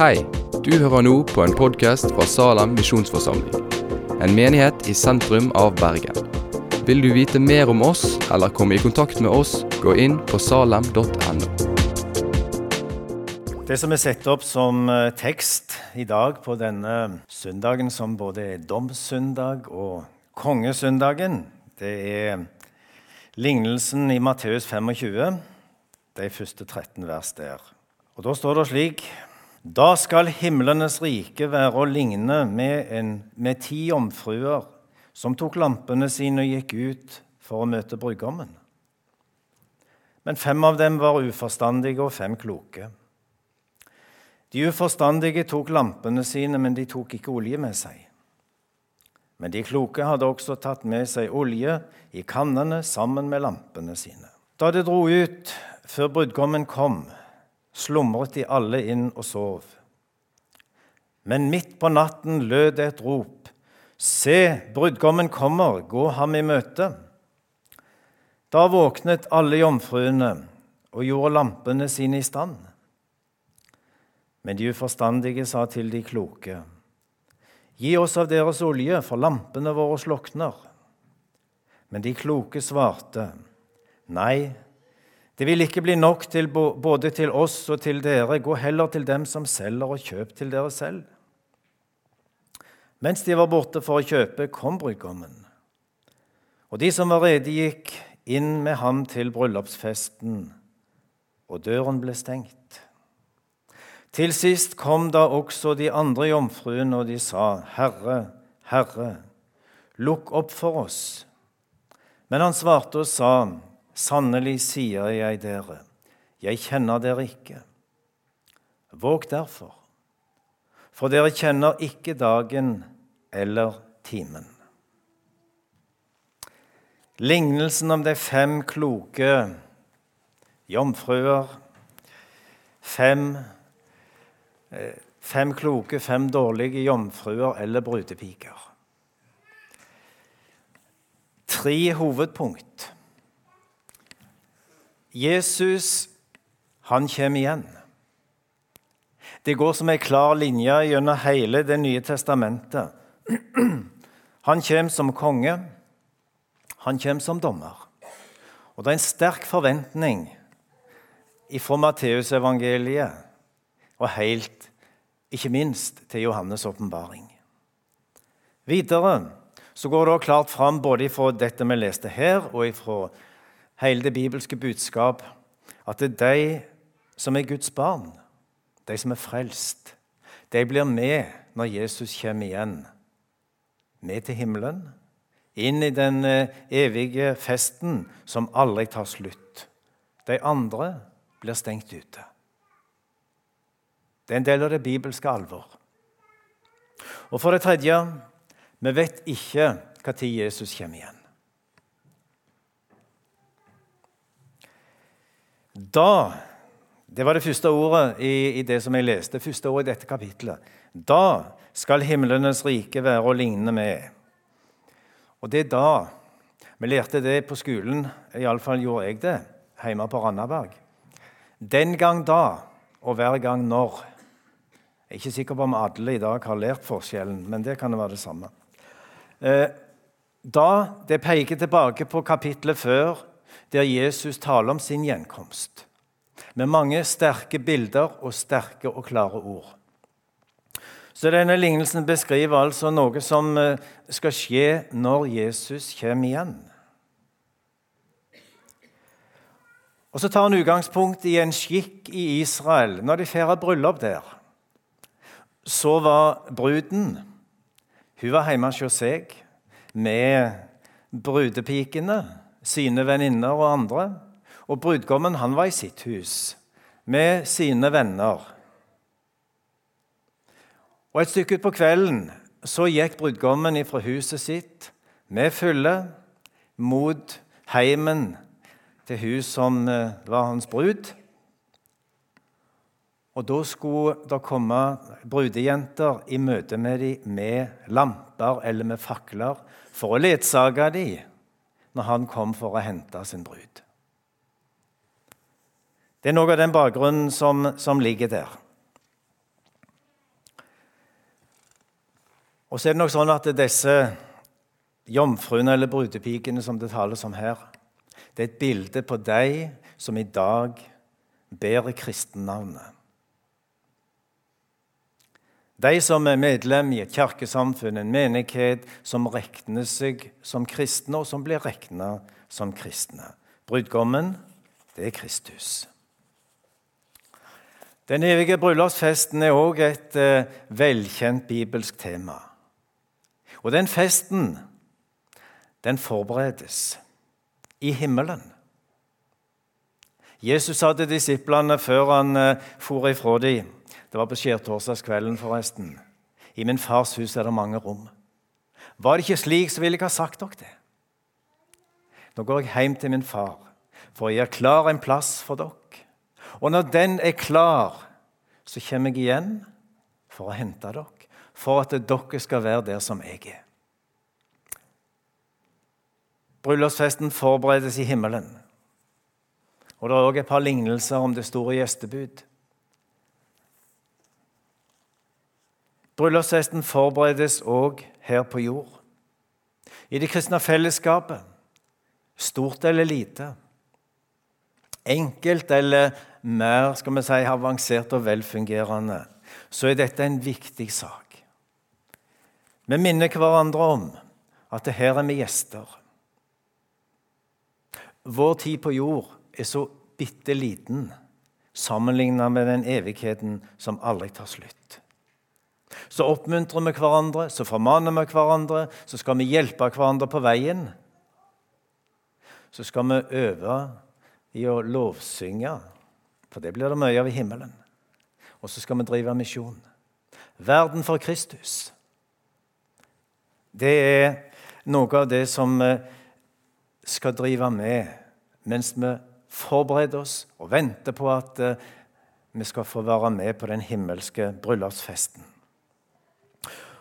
Hei, du hører nå på en podkast fra Salem misjonsforsamling. En menighet i sentrum av Bergen. Vil du vite mer om oss eller komme i kontakt med oss, gå inn på salem.no. Det som er satt opp som eh, tekst i dag på denne søndagen, som både er domssøndag og kongesøndagen, det er lignelsen i Matteus 25, de første 13 vers der. Og Da står det slik Da skal himlenes rike være å ligne med, en, med ti jomfruer som tok lampene sine og gikk ut for å møte brudgommen. Men fem av dem var uforstandige og fem kloke. De uforstandige tok lampene sine, men de tok ikke olje med seg. Men de kloke hadde også tatt med seg olje i kannene sammen med lampene sine. Da de dro ut før brudgommen kom, slumret de alle inn og sov. Men midt på natten lød det et rop. Se, brudgommen kommer, gå ham i møte. Da våknet alle jomfruene og gjorde lampene sine i stand. Men de uforstandige sa til de kloke, Gi oss av deres olje, for lampene våre slokner. Men de kloke svarte, Nei, det vil ikke bli nok til både til oss og til dere. Gå heller til dem som selger, og kjøp til dere selv. Mens de var borte for å kjøpe, kom brudgommen. Og de som var rede, gikk inn med ham til bryllupsfesten, og døren ble stengt. Til sist kom da også de andre jomfruene, og de sa, Herre, Herre, lukk opp for oss. Men han svarte og sa, Sannelig sier jeg dere, jeg kjenner dere ikke. Våg derfor, for dere kjenner ikke dagen eller timen. Lignelsen om de fem kloke jomfruer, fem Eh, fem kloke, fem dårlige jomfruer eller brudepiker. Tre hovedpunkt. Jesus, han kommer igjen. Det går som ei klar linje gjennom hele Det nye testamentet. Han kommer som konge, han kommer som dommer. Og det er en sterk forventning fra Matteusevangeliet og helt, ikke minst, til Johannes' åpenbaring. Videre så går det klart fram både fra dette vi leste her, og fra hele det bibelske budskap, at det er de som er Guds barn, de som er frelst, de blir med når Jesus kommer igjen. Med til himmelen, inn i den eh, evige festen som aldri tar slutt. De andre blir stengt ute. Det er en del av det bibelske alvor. Og for det tredje vi vet ikke når Jesus kommer igjen. Da Det var det første ordet i, i det som jeg leste, Det første ordet i dette kapitlet. Da skal himlenes rike være å ligne med. Og det er da Vi lærte det på skolen, iallfall gjorde jeg det hjemme på Randaberg. Den gang da og hver gang når. Jeg er ikke sikker på om alle i dag har lært forskjellen, men det kan være det samme. Eh, da Det peker tilbake på kapittelet før, der Jesus taler om sin gjenkomst. Med mange sterke bilder og sterke og klare ord. Så denne Lignelsen beskriver altså noe som eh, skal skje når Jesus kommer igjen. Og Så tar han utgangspunkt i en skikk i Israel når de feirer bryllup der så var bruden Hun var hjemme hos seg med brudepikene, sine venninner og andre. Og brudgommen han var i sitt hus med sine venner. Og Et stykke utpå kvelden så gikk brudgommen fra huset sitt med fulle mot heimen til hun som eh, var hans brud. Og Da skulle det komme brudejenter i møte med dem med lamper eller med fakler for å ledsage dem når han kom for å hente sin brud. Det er noe av den bakgrunnen som, som ligger der. Og så er det nok sånn at disse jomfruene eller brudepikene som det tales om her, det er et bilde på deg som i dag bærer kristennavnet. De som er medlem i et kirkesamfunn, en menighet som regner seg som kristne, og som blir regna som kristne. Brudgommen, det er Kristus. Den evige bryllupsfesten er òg et eh, velkjent bibelsk tema. Og den festen, den forberedes i himmelen. Jesus sa til disiplene før han eh, for ifra dem Det var på skjærtorsdagskvelden, forresten. I min fars hus er det mange rom. Var det ikke slik, så ville jeg ha sagt dere det. Nå går jeg hjem til min far, for jeg er klar en plass for dere. Og når den er klar, så kommer jeg igjen for å hente dere, for at dere skal være der som jeg er. Bryllupsfesten forberedes i himmelen. Og Det er også et par lignelser om det store gjestebud. Bryllupsfesten forberedes òg her på jord. I det kristne fellesskapet, stort eller lite, enkelt eller mer skal vi si, avansert og velfungerende, så er dette en viktig sak. Vi minner hverandre om at det her er vi gjester. Vår tid på jord er så bitte liten sammenlignet med den evigheten som aldri tar slutt. Så oppmuntrer vi hverandre, så formaner vi hverandre, så skal vi hjelpe hverandre på veien. Så skal vi øve i å lovsynge, for det blir det mye av i himmelen. Og så skal vi drive misjon. Verden for Kristus. Det er noe av det som vi skal drive med mens vi forbereder oss og venter på at eh, vi skal få være med på den himmelske bryllupsfesten.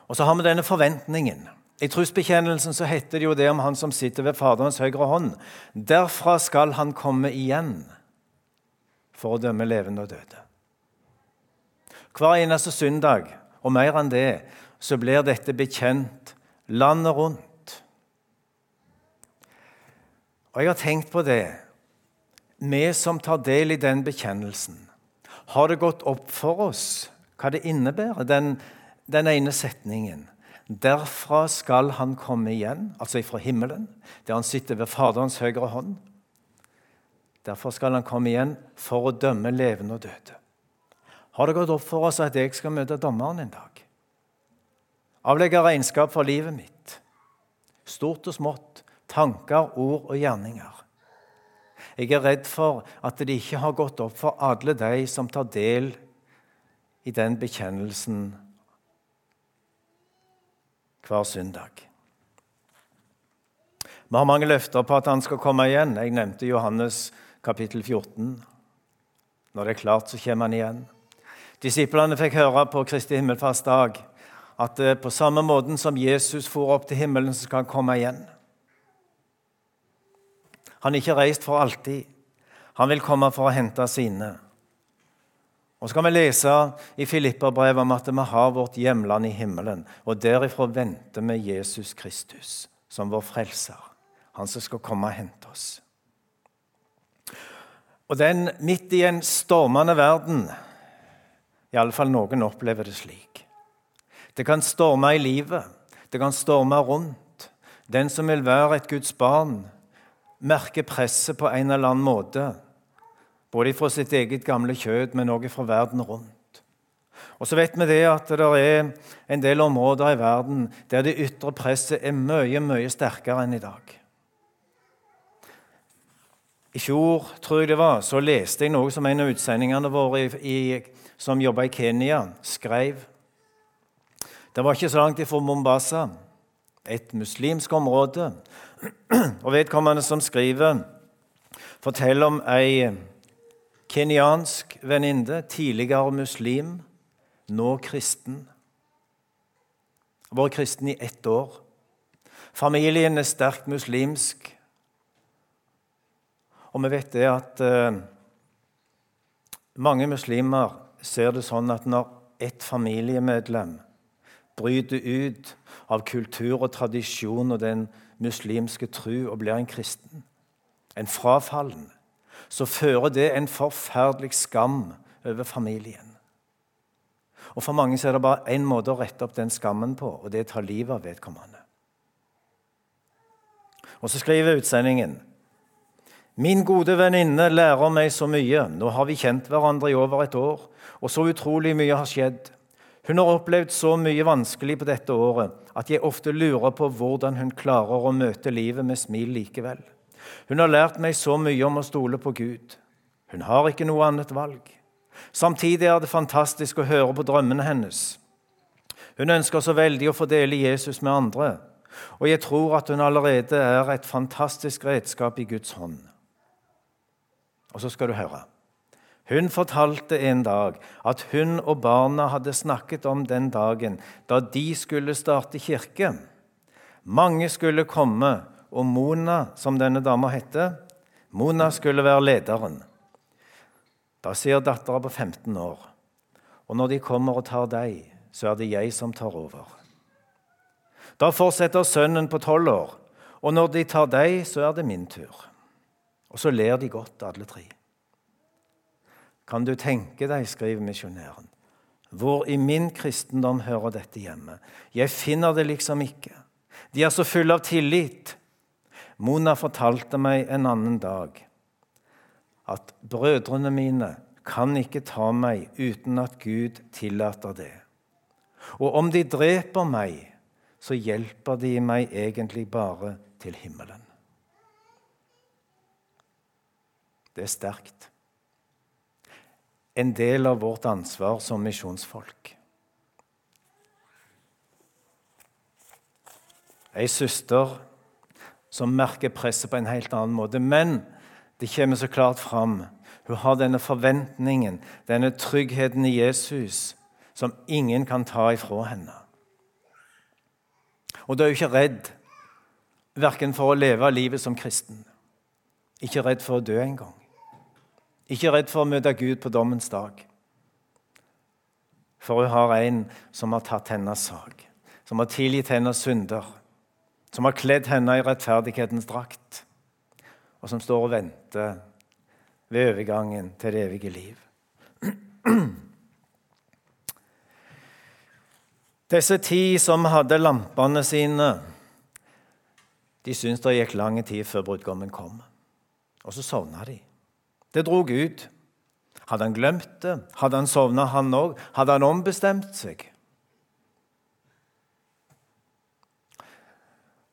Og så har vi denne forventningen. I trosbekjennelsen så heter det jo det om han som sitter ved Faderens høyre hånd. Derfra skal han komme igjen for å dømme levende og døde. Hver eneste søndag, og mer enn det, så blir dette bekjent landet rundt. Og jeg har tenkt på det. Vi som tar del i den bekjennelsen, har det gått opp for oss hva det innebærer, den, den ene setningen? Derfra skal han komme igjen, altså fra himmelen, der han sitter ved Faderens høyre hånd. Derfor skal han komme igjen for å dømme levende og døde. Har det gått opp for oss at jeg skal møte dommeren en dag? Avlegge regnskap for livet mitt. Stort og smått. Tanker, ord og gjerninger. Jeg er redd for at det ikke har gått opp for alle de som tar del i den bekjennelsen hver søndag. Vi har mange løfter på at han skal komme igjen. Jeg nevnte Johannes kapittel 14. Når det er klart, så kommer han igjen. Disiplene fikk høre på Kristi himmelfartsdag at eh, på samme måten som Jesus for opp til himmelen, så skal han komme igjen. Han er ikke reist for alltid. Han vil komme for å hente sine. Og så kan vi lese i Filipperbrevet om at vi har vårt hjemland i himmelen. Og derifra venter vi Jesus Kristus som vår frelser. Han som skal komme og hente oss. Og den midt i en stormende verden i alle fall noen opplever det slik. Det kan storme i livet. Det kan storme rundt. Den som vil være et Guds barn, merker presset på en eller annen måte. Både fra sitt eget gamle kjød, men også fra verden rundt. Og så vet vi det at det er en del områder i verden der det ytre presset er mye, mye sterkere enn i dag. I fjor tror jeg det var, så leste jeg noe som en av utsendingene våre i, i, som jobba i Kenya, skrev. Det var ikke så langt ifra Mombasa, et muslimsk område. Og vedkommende som skriver, forteller om ei Kenyansk venninne, tidligere muslim, nå kristen. Vært kristen i ett år. Familien er sterkt muslimsk. Og vi vet det at eh, mange muslimer ser det sånn at når ett familiemedlem bryter ut av kultur og tradisjon og den muslimske tru og blir en kristen, en frafallen, så fører det en forferdelig skam over familien. Og For mange er det bare én måte å rette opp den skammen på, og det er å ta livet av vedkommende. Og så skriver utsendingen Min gode venninne lærer meg så mye. Nå har vi kjent hverandre i over et år, og så utrolig mye har skjedd. Hun har opplevd så mye vanskelig på dette året at jeg ofte lurer på hvordan hun klarer å møte livet med smil likevel. Hun har lært meg så mye om å stole på Gud. Hun har ikke noe annet valg. Samtidig er det fantastisk å høre på drømmene hennes. Hun ønsker så veldig å få dele Jesus med andre, og jeg tror at hun allerede er et fantastisk redskap i Guds hånd. Og så skal du høre. Hun fortalte en dag at hun og barna hadde snakket om den dagen da de skulle starte kirke. Mange skulle komme, og Mona, som denne dama hette, Mona skulle være lederen. Da sier dattera på 15 år, og når de kommer og tar deg, så er det jeg som tar over. Da fortsetter sønnen på 12 år, og når de tar deg, så er det min tur. Og så ler de godt, alle tre. Kan du tenke deg, skriver misjonæren, hvor i min kristendom hører dette hjemme? Jeg finner det liksom ikke. De er så fulle av tillit. Mona fortalte meg en annen dag at brødrene mine kan ikke ta meg uten at Gud tillater det. Og om de dreper meg, så hjelper de meg egentlig bare til himmelen. Det er sterkt. En del av vårt ansvar som misjonsfolk. Ei søster som merker presset på en helt annen måte. Men det kommer så klart fram. Hun har denne forventningen, denne tryggheten i Jesus, som ingen kan ta ifra henne. Og du er jo ikke redd verken for å leve livet som kristen, ikke redd for å dø engang. Ikke redd for å møte Gud på dommens dag. For hun har en som har tatt hennes sak, som har tilgitt hennes synder, som har kledd henne i rettferdighetens drakt, og som står og venter ved overgangen til det evige liv. Disse ti som hadde lampene sine, de syntes det gikk lang tid før brudgommen kom. Og så sovna de. Det drog ut. Hadde han glemt det? Hadde han sovna, han òg? Hadde han ombestemt seg?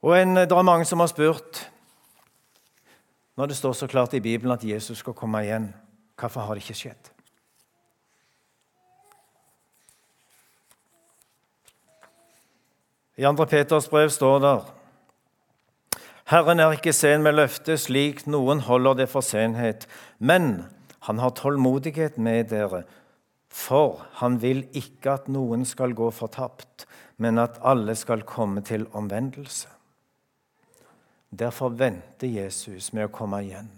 Og en, Det er mange som har spurt når det står så klart i Bibelen at Jesus skal komme igjen, hvorfor har det ikke skjedd? I 2. Peters brev står det Herren er ikke sen med løftet, slik noen holder det for senhet, men han har tålmodighet med dere, for han vil ikke at noen skal gå fortapt, men at alle skal komme til omvendelse. Derfor venter Jesus med å komme igjen.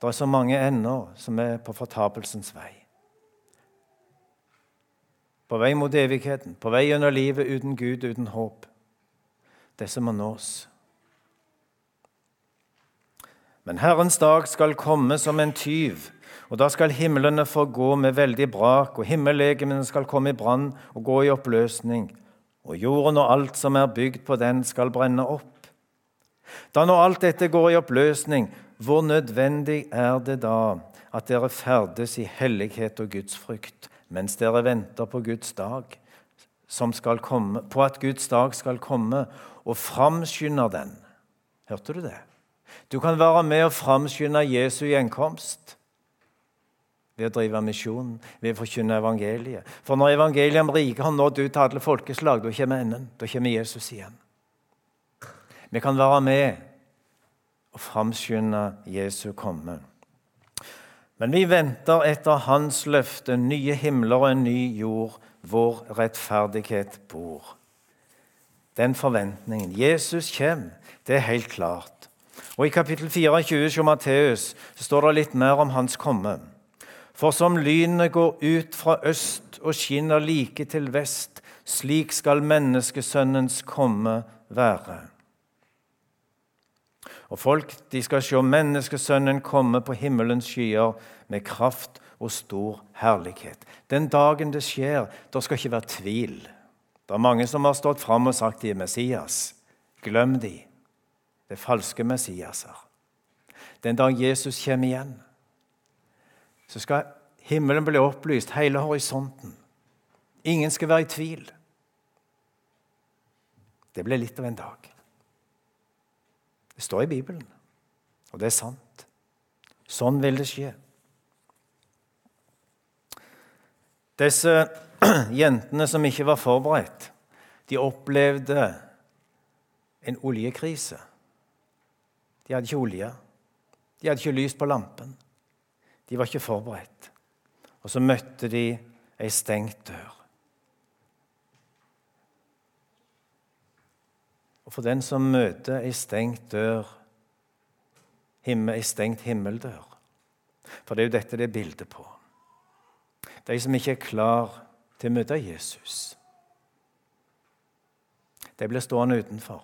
Det er så mange ennå som er på fortapelsens vei. På vei mot evigheten, på vei under livet uten Gud, uten håp. Disse må nås. Men Herrens dag skal komme som en tyv, og da skal himlene gå med veldig brak, og himmellegemene skal komme i brann og gå i oppløsning, og jorden og alt som er bygd på den, skal brenne opp. Da når alt dette går i oppløsning, hvor nødvendig er det da at dere ferdes i hellighet og gudsfrykt, mens dere venter på Guds dag, som skal komme, på at Guds dag skal komme, og framskynder den? Hørte du det? Du kan være med og framskynde Jesu gjenkomst ved å drive misjon, ved å forkynne evangeliet. For når evangeliet om riket har nådd ut til alle folkeslag, da kommer enden. Da kommer Jesus igjen. Vi kan være med og framskynde Jesu komme. Men vi venter etter Hans løfte nye himler og en ny jord hvor rettferdighet bor. Den forventningen. Jesus kommer, det er helt klart. Og I kapittel 24 hos Matteus står det litt mer om hans komme. For som lynet går ut fra øst og skinner like til vest. Slik skal menneskesønnens komme være. Og folk de skal se menneskesønnen komme på himmelens skyer med kraft og stor herlighet. Den dagen det skjer, da skal ikke være tvil. Det er mange som har stått fram og sagt de er Messias. Glem de. Det er falske Messiaser. Den dag Jesus kommer igjen, så skal himmelen bli opplyst, hele horisonten. Ingen skal være i tvil. Det ble litt av en dag. Det står i Bibelen, og det er sant. Sånn vil det skje. Disse jentene som ikke var forberedt, de opplevde en oljekrise. De hadde ikke olje. De hadde ikke lys på lampen. De var ikke forberedt. Og så møtte de ei stengt dør. Og for den som møter ei stengt dør, ei stengt himmeldør For det er jo dette det er bildet på. De som ikke er klar til å møte Jesus, de blir stående utenfor.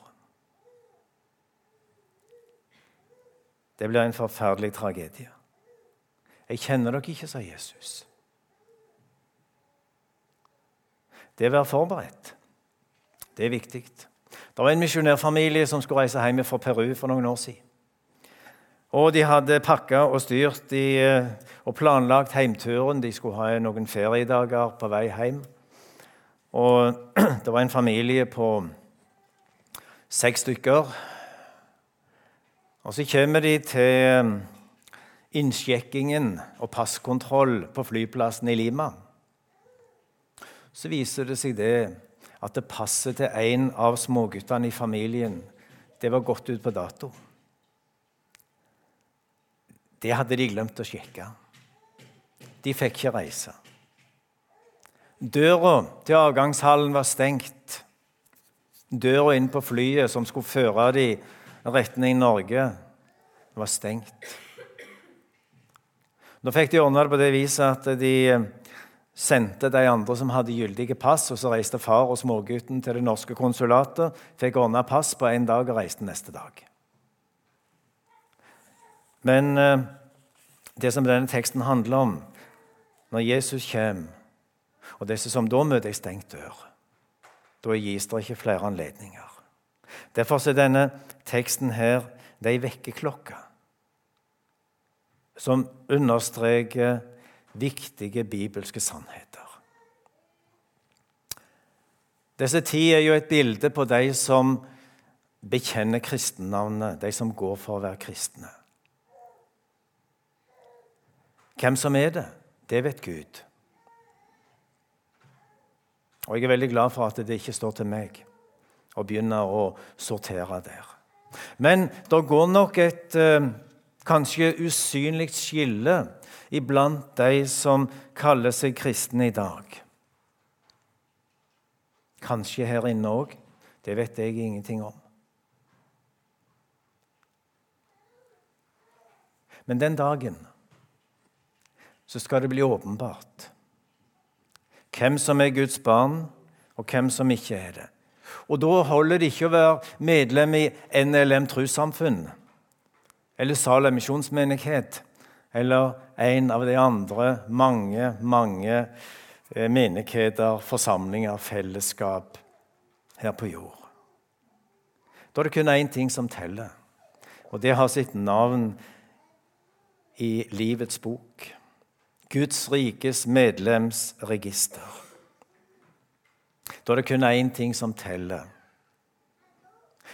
Det blir en forferdelig tragedie. Jeg kjenner dere ikke, sa Jesus. Det å være forberedt, det er viktig. Det var en misjonærfamilie som skulle reise hjem fra Peru for noen år siden. Og De hadde pakka og styrt i, eh, og planlagt heimturen. De skulle ha noen feriedager på vei hjem. Og Det var en familie på seks stykker. Og Så kommer de til eh, innsjekkingen og passkontroll på flyplassen i Lima. Så viser det seg det at det passet til en av småguttene i familien det var gått ut på dato. Det hadde de glemt å sjekke. De fikk ikke reise. Døra til avgangshallen var stengt. Døra inn på flyet som skulle føre dem retning Norge, var stengt. Nå fikk de ordna det på det viset at de sendte de andre som hadde gyldige pass, og så reiste far og smågutten til det norske konsulatet, fikk ordna pass på én dag og reiste neste dag. Men eh, det som denne teksten handler om, når Jesus kommer, og disse som da møter ei stengt dør, da gis det ikke flere anledninger. Derfor er denne teksten her er ei vekkerklokke som understreker viktige bibelske sannheter. Disse ti er jo et bilde på de som bekjenner kristennavnet, de som går for å være kristne. Hvem som er det, det vet Gud. Og jeg er veldig glad for at det ikke står til meg å begynne å sortere der. Men det går nok et eh, kanskje usynlig skille iblant de som kaller seg kristne i dag. Kanskje her inne òg. Det vet jeg ingenting om. Men den dagen så skal det bli åpenbart hvem som er Guds barn, og hvem som ikke er det. Og Da holder det ikke å være medlem i NLM trossamfunn eller Salem misjonsmenighet eller en av de andre mange, mange eh, menigheter, forsamlinger, fellesskap her på jord. Da er det kun én ting som teller, og det har sitt navn i livets bok. Guds rikes medlemsregister. Da er det kun én ting som teller.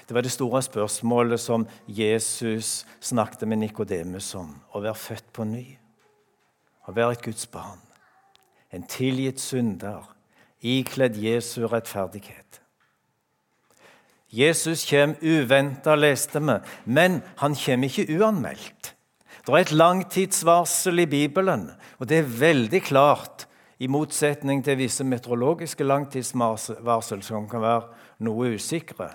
Det var det store spørsmålet som Jesus snakket med Nikodemus om. Å være født på ny. Å være et Guds barn. En tilgitt synder, ikledd Jesu rettferdighet. Jesus kommer uventa, leste vi, men han kommer ikke uanmeldt. Det er et langtidsvarsel i Bibelen, og det er veldig klart, i motsetning til visse meteorologiske langtidsvarsel som kan være noe usikre.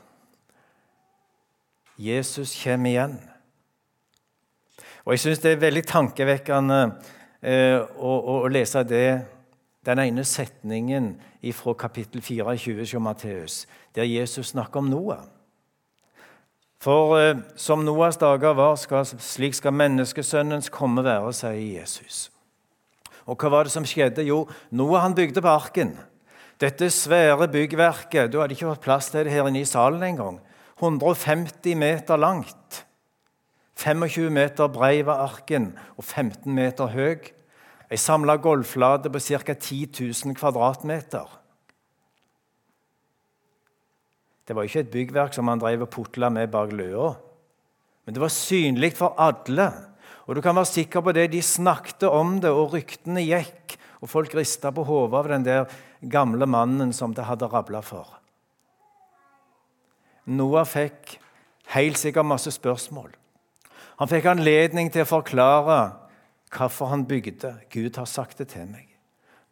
Jesus kommer igjen. Og Jeg syns det er veldig tankevekkende eh, å, å, å, lese det den ene setningen fra kapittel 24 hos Matteus, der Jesus snakker om Noah. For eh, som Noahs dager var, skal, slik skal menneskesønnens komme være, sier Jesus. Og hva var det som skjedde? Jo, Noah han bygde på arken. Dette svære byggverket Du hadde ikke fått plass til det her inne i salen engang. 150 meter langt. 25 meter brei var arken og 15 meter høy. Ei samla golfflate på ca. 10 000 kvadratmeter. Det var ikke et byggverk som han drev og putla med bak løa. Men det var synlig for alle. Og du kan være sikker på det. De snakket om det, og ryktene gikk. Og folk rista på hodet av den der gamle mannen som det hadde rabla for. Noah fikk helt sikkert masse spørsmål. Han fikk anledning til å forklare hvorfor han bygde. Gud har sagt det til meg.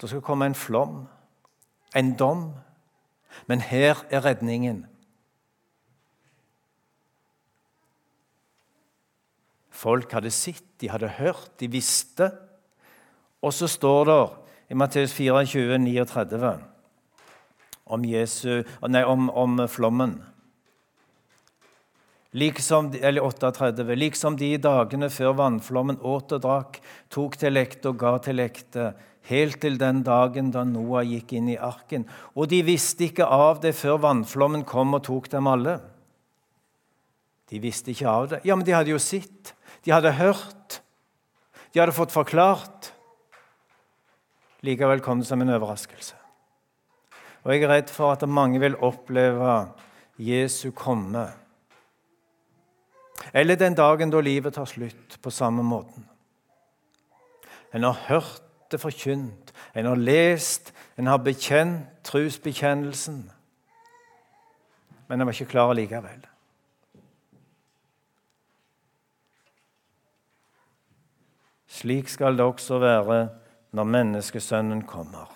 Det skal komme en flom, en dom, men her er redningen. Folk hadde sett, de hadde hørt, de visste. Og så står det i Matteus 24, 39 om, Jesu, nei, om, om flommen. Liksom, eller 38, liksom de dagene før vannflommen åt og drakk, tok til lekte og ga til lekte, helt til den dagen da Noah gikk inn i arken. Og de visste ikke av det før vannflommen kom og tok dem alle. De visste ikke av det. Ja, men de hadde jo sett. De hadde hørt. De hadde fått forklart. Likevel kom det som en overraskelse. Og jeg er redd for at mange vil oppleve Jesu komme. Eller den dagen da livet tar slutt, på samme måten. En har hørt det forkynt. En har lest, en har bekjent trosbekjennelsen. Men en var ikke klar likevel. Slik skal det også være når menneskesønnen kommer.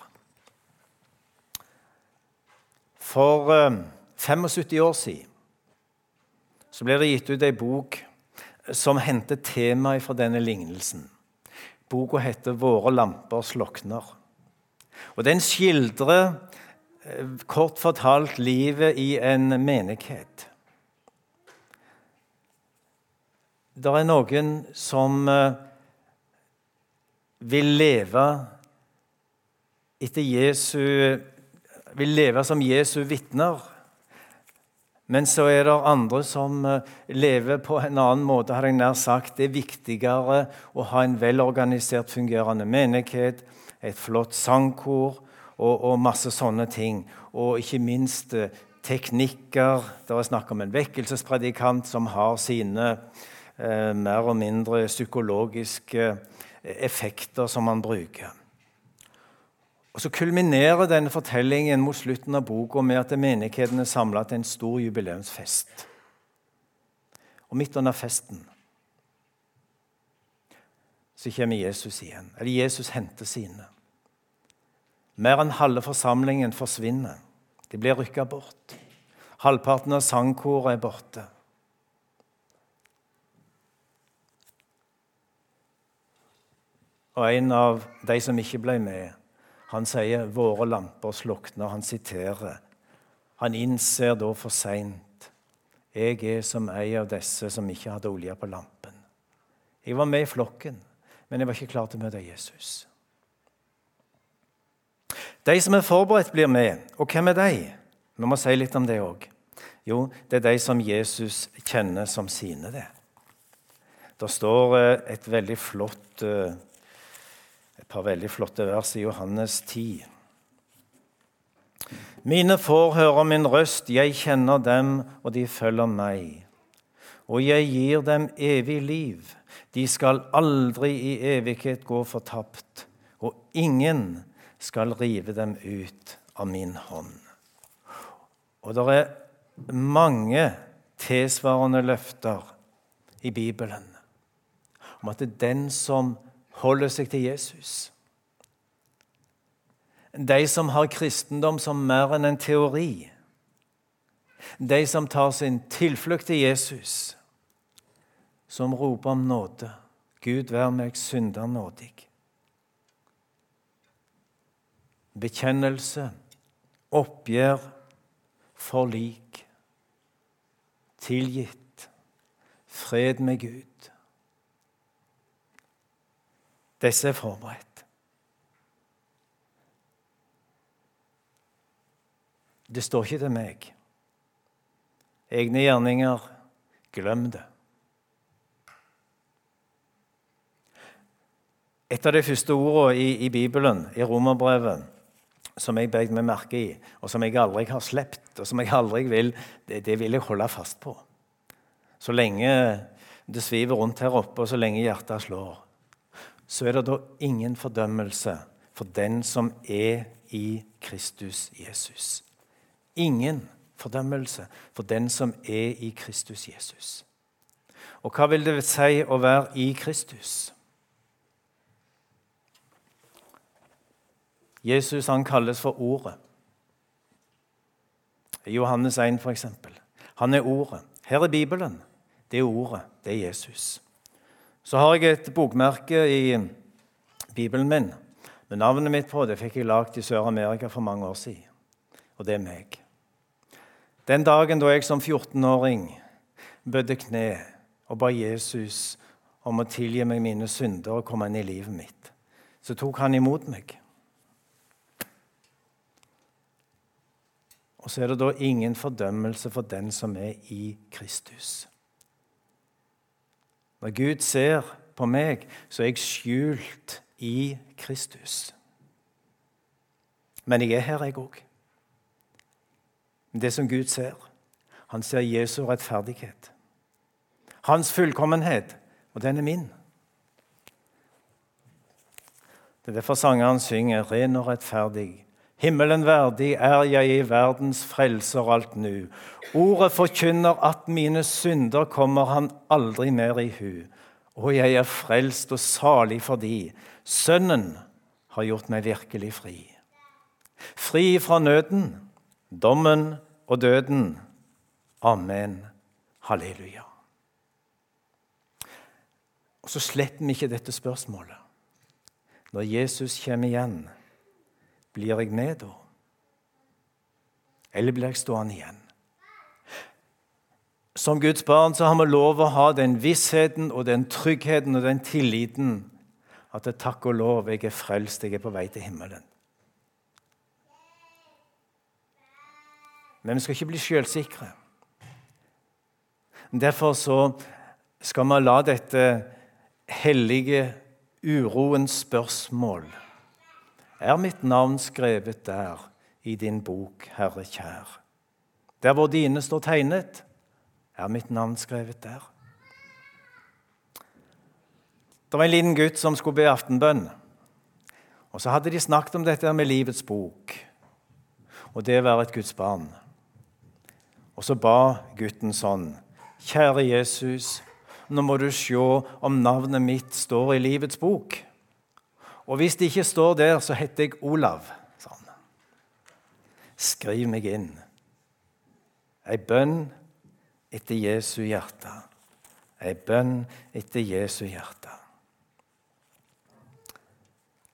For 75 eh, år siden så ble det gitt ut ei bok som hentet temaet fra denne lignelsen. Boka heter 'Våre lamper slokner'. Og Den skildrer eh, kort fortalt livet i en menighet. Det er noen som eh, vil leve etter Jesu Vil leve som Jesu vitner. Men så er det andre som eh, lever på en annen måte. har jeg nær sagt. Det er viktigere å ha en velorganisert, fungerende menighet, et flott sangkor og, og, masse sånne ting. Og ikke minst eh, teknikker. Det er snakk om en vekkelsespredikant som har sine eh, mer og mindre psykologiske eh, effekter som han bruker. Og Så kulminerer denne fortellingen mot slutten av boka med at menigheten er samla til en stor jubileumsfest. Og midt under festen så kommer Jesus igjen. Eller Jesus henter sine. Mer enn halve forsamlingen forsvinner. De blir rykka bort. Halvparten av sangkoret er borte. Og en av de som ikke ble med, han sier 'våre lamper slukner'. Han siterer. Han innser da for seint 'Jeg er som ei av disse som ikke hadde olje på lampen'. Jeg var med i flokken, men jeg var ikke klar til å møte Jesus. De som er forberedt, blir med. Og hvem er de? Vi må si litt om det òg. Jo, det er de som Jesus kjenner som sine. det. Det står eh, et veldig flott eh, et par veldig flotte vers i Johannes 10. Mine får hører min røst, jeg kjenner dem, og de følger meg. Og jeg gir dem evig liv. De skal aldri i evighet gå fortapt, og ingen skal rive dem ut av min hånd. Og det er mange tilsvarende løfter i Bibelen om at det er den som holder seg til Jesus. De som har kristendom som mer enn en teori. De som tar sin tilflukt til Jesus, som roper om nåde. Gud, vær meg synder nådig. bekjennelse, oppgjør, forlik, tilgitt, fred med Gud. Disse er forberedt. Det står ikke til meg. Egne gjerninger, glem det. Et av de første ordene i, i Bibelen, i Romerbrevet, som jeg beit meg merke i, og som jeg aldri har sluppet, og som jeg aldri vil, det, det, vil jeg holde fast på. Så lenge det sviver rundt her oppe, og så lenge hjertet slår, så er det da ingen fordømmelse for den som er i Kristus Jesus. Ingen fordømmelse for den som er i Kristus Jesus. Og hva vil det si å være i Kristus? Jesus han kalles for Ordet. Johannes 1, f.eks. Han er Ordet. Her er Bibelen. Det er Ordet. Det er Jesus. Så har jeg et bokmerke i Bibelen min med navnet mitt på. Det fikk jeg lagd i Sør-Amerika for mange år siden. Og det er meg. Den dagen da jeg som 14-åring bødde kne og ba Jesus om å tilgi meg mine synder og komme inn i livet mitt, så tok han imot meg. Og så er det da ingen fordømmelse for den som er i Kristus. Når Gud ser på meg, så er jeg skjult i Kristus. Men jeg er her, jeg òg. Det som Gud ser, han ser Jesu rettferdighet. Hans fullkommenhet, og den er min. Det er derfor sangeren synger 'ren og rettferdig'. Himmelen verdig er jeg i verdens frelser alt nu. Ordet forkynner at mine synder kommer han aldri mer i hu. Og jeg er frelst og salig fordi Sønnen har gjort meg virkelig fri. Fri fra nøden, dommen og døden. Amen. Halleluja. Og så slipper vi ikke dette spørsmålet. Når Jesus kommer igjen blir jeg med da? Eller blir jeg stående igjen? Som Guds barn så har vi lov å ha den vissheten og den tryggheten og den tilliten at det, takk og lov, jeg er frelst, jeg er på vei til himmelen. Men vi skal ikke bli selvsikre. Derfor så skal vi la dette hellige uroens spørsmål er mitt navn skrevet der i din bok, Herre kjær? Der hvor dine står tegnet, er mitt navn skrevet der. Det var en liten gutt som skulle be aftenbønn. Og Så hadde de snakket om dette med livets bok og det å være et Guds barn. Og så ba gutten sånn. Kjære Jesus, nå må du se om navnet mitt står i livets bok. Og hvis det ikke står der, så heter jeg Olav. Sånn. Skriv meg inn. Ei bønn etter Jesu hjerte. Ei bønn etter Jesu hjerte.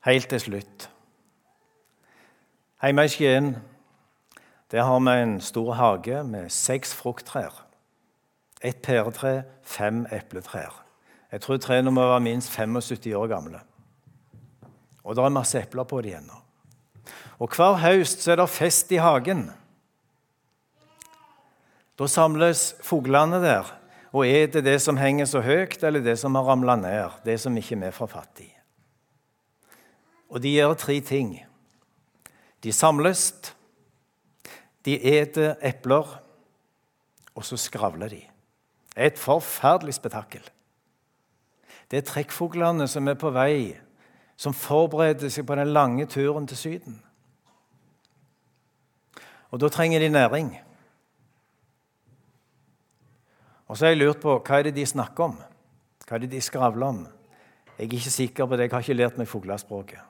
Helt til slutt. Hjemme i Skien der har vi en stor hage med seks frukttrær. Ett pæretre, fem epletrær. Jeg tror trærne må være minst 75 år gamle. Og det er masse epler på det ennå. Og hver høst så er det fest i hagen. Da samles fuglene der og eter det som henger så høyt, eller det som har ramla ned, det som ikke vi får fatt i. Og de gjør tre ting. De samles, de eter epler, og så skravler de. Et forferdelig spetakkel. Det er trekkfuglene som er på vei som forbereder seg på den lange turen til Syden. Og da trenger de næring. Og så har jeg lurt på hva er det de snakker om? Hva er det de skravler om? Jeg er ikke sikker på det, jeg har ikke lært meg fuglespråket.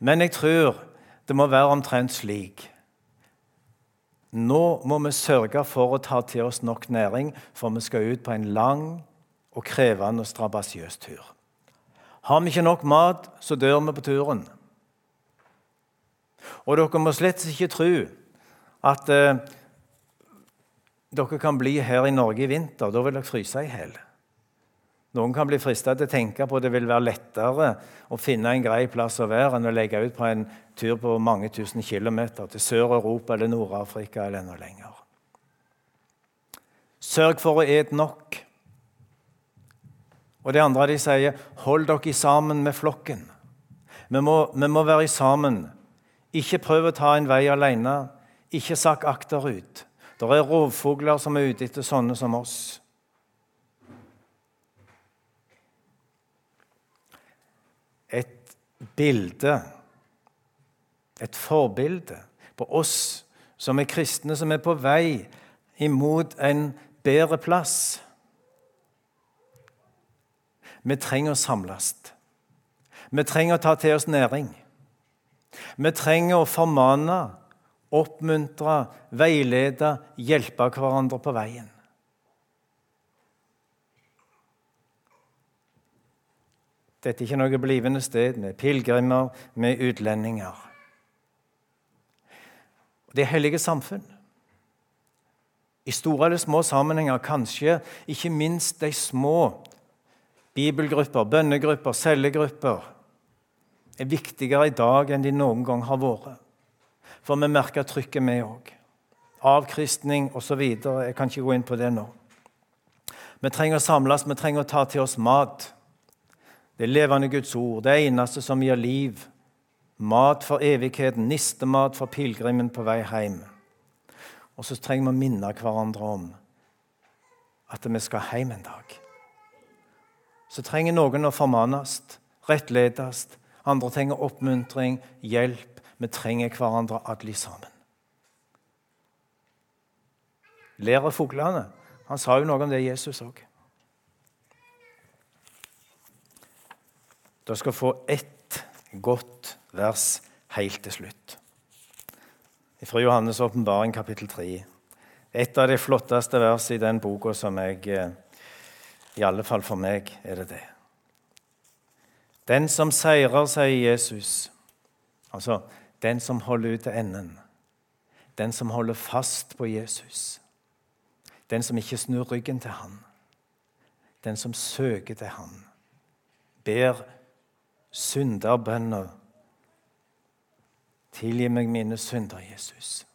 Men jeg tror det må være omtrent slik. Nå må vi sørge for å ta til oss nok næring, for vi skal ut på en lang og krevende og strabasiøs tur. Har vi ikke nok mat, så dør vi på turen. Og dere må slett ikke tro at eh, dere kan bli her i Norge i vinter. Da vil dere fryse i hjel. Noen kan bli fristet til å tenke på at det vil være lettere å finne en grei plass å være enn å legge ut på en tur på mange tusen kilometer til Sør-Europa eller Nord-Afrika eller enda lenger. Sørg for å ete nok. Og det andre de sier, hold dere sammen med flokken. Vi må, vi må være sammen. Ikke prøv å ta en vei alene. Ikke sakk akterut. Det er rovfugler som er ute etter sånne som oss. Et bilde, et forbilde på oss som er kristne, som er på vei imot en bedre plass. Vi trenger å samles. Vi trenger å ta til oss næring. Vi trenger å formane, oppmuntre, veilede, hjelpe hverandre på veien. Dette er ikke noe blivende sted med pilegrimer, med utlendinger. Det er hellige samfunn. I store eller små sammenhenger, kanskje ikke minst de små bibelgrupper, bønnegrupper, cellegrupper, er viktigere i dag enn de noen gang har vært. For vi merker trykket, vi òg. Avkristning osv. Jeg kan ikke gå inn på det nå. Vi trenger å samles, vi trenger å ta til oss mat. Det levende Guds ord, det eneste som gir liv. Mat for evigheten, nistemat for pilegrimen på vei hjem. Og så trenger vi å minne hverandre om at vi skal hjem en dag. Så trenger noen å formanes, rettledes. Andre trenger oppmuntring, hjelp. Vi trenger hverandre alle sammen. Ler av fuglene. Han sa jo noe om det, Jesus òg. Dere skal få ett godt vers helt til slutt. Fra Johannes' åpenbaring, kapittel 3. Et av de flotteste versene i den boka som jeg eh, I alle fall for meg er det det. Den som seirer, sier Jesus, altså den som holder ut til enden, den som holder fast på Jesus, den som ikke snur ryggen til han, den som søker til han, ber synderbønner Tilgi meg mine synder, Jesus.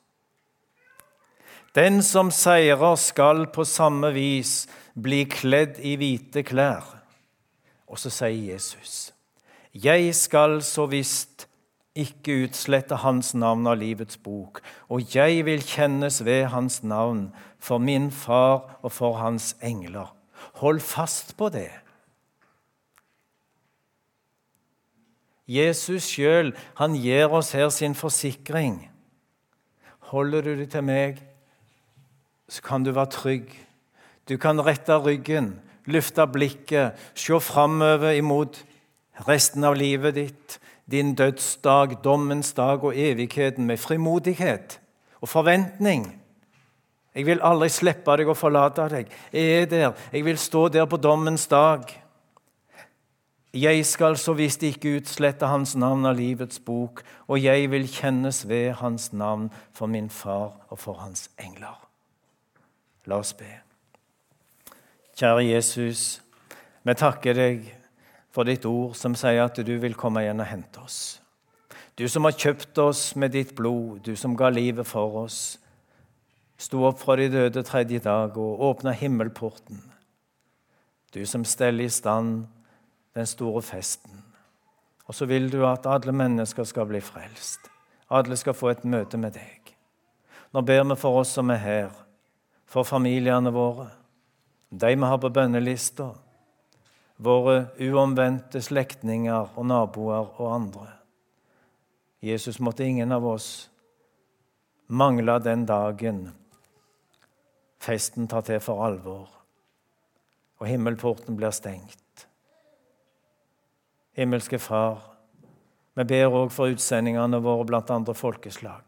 Den som seirer, skal på samme vis bli kledd i hvite klær. Og så sier Jesus, jeg skal så visst ikke utslette hans navn av livets bok, og jeg vil kjennes ved hans navn for min far og for hans engler. Hold fast på det. Jesus sjøl gir oss her sin forsikring. Holder du det til meg, så kan du være trygg. Du kan rette ryggen, løfte blikket, se framover imot resten av livet ditt, din dødsdag, dommens dag og evigheten med frimodighet og forventning. Jeg vil aldri slippe deg og forlate deg. Jeg er der. Jeg vil stå der på dommens dag. Jeg skal så visst ikke utslette hans navn av livets bok, og jeg vil kjennes ved hans navn for min far og for hans engler. La oss be. Kjære Jesus, vi takker deg for ditt ord som sier at du vil komme igjen og hente oss. Du som har kjøpt oss med ditt blod, du som ga livet for oss, sto opp fra de døde tredje dag og åpna himmelporten. Du som steller i stand den store festen. Og så vil du at alle mennesker skal bli frelst. Alle skal få et møte med deg. Nå ber vi for oss som er her, for familiene våre, de vi har på bønnelista, våre uomvendte slektninger og naboer og andre. Jesus, måtte ingen av oss mangle den dagen festen tar til for alvor, og himmelporten blir stengt. Himmelske Far, vi ber òg for utsendingene våre blant andre folkeslag,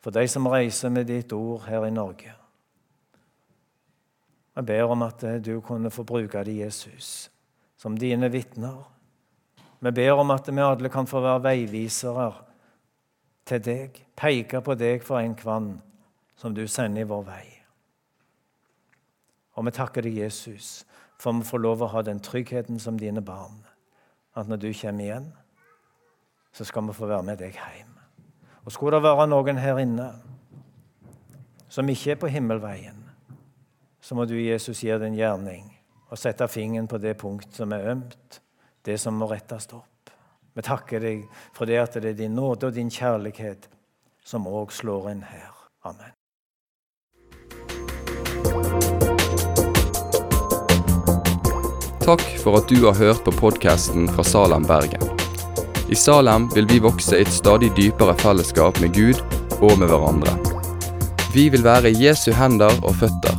for de som reiser med ditt ord her i Norge. Vi ber om at du kunne få bruke det, Jesus, som dine vitner. Vi ber om at vi alle kan få være veivisere til deg, peke på deg for en kvann som du sender i vår vei. Og vi takker deg, Jesus, for vi får lov å ha den tryggheten som dine barn. At når du kommer igjen, så skal vi få være med deg hjem. Og skulle det være noen her inne som ikke er på himmelveien, så må du, Jesus, gjøre din gjerning og sette fingeren på det punkt som er ømt, det som må rettes opp. Vi takker deg for det at det er din nåde og din kjærlighet som òg slår inn her. Amen. Takk for at du har hørt på podkasten fra Salem, Bergen. I Salem vil vi vokse i et stadig dypere fellesskap med Gud og med hverandre. Vi vil være Jesu hender og føtter,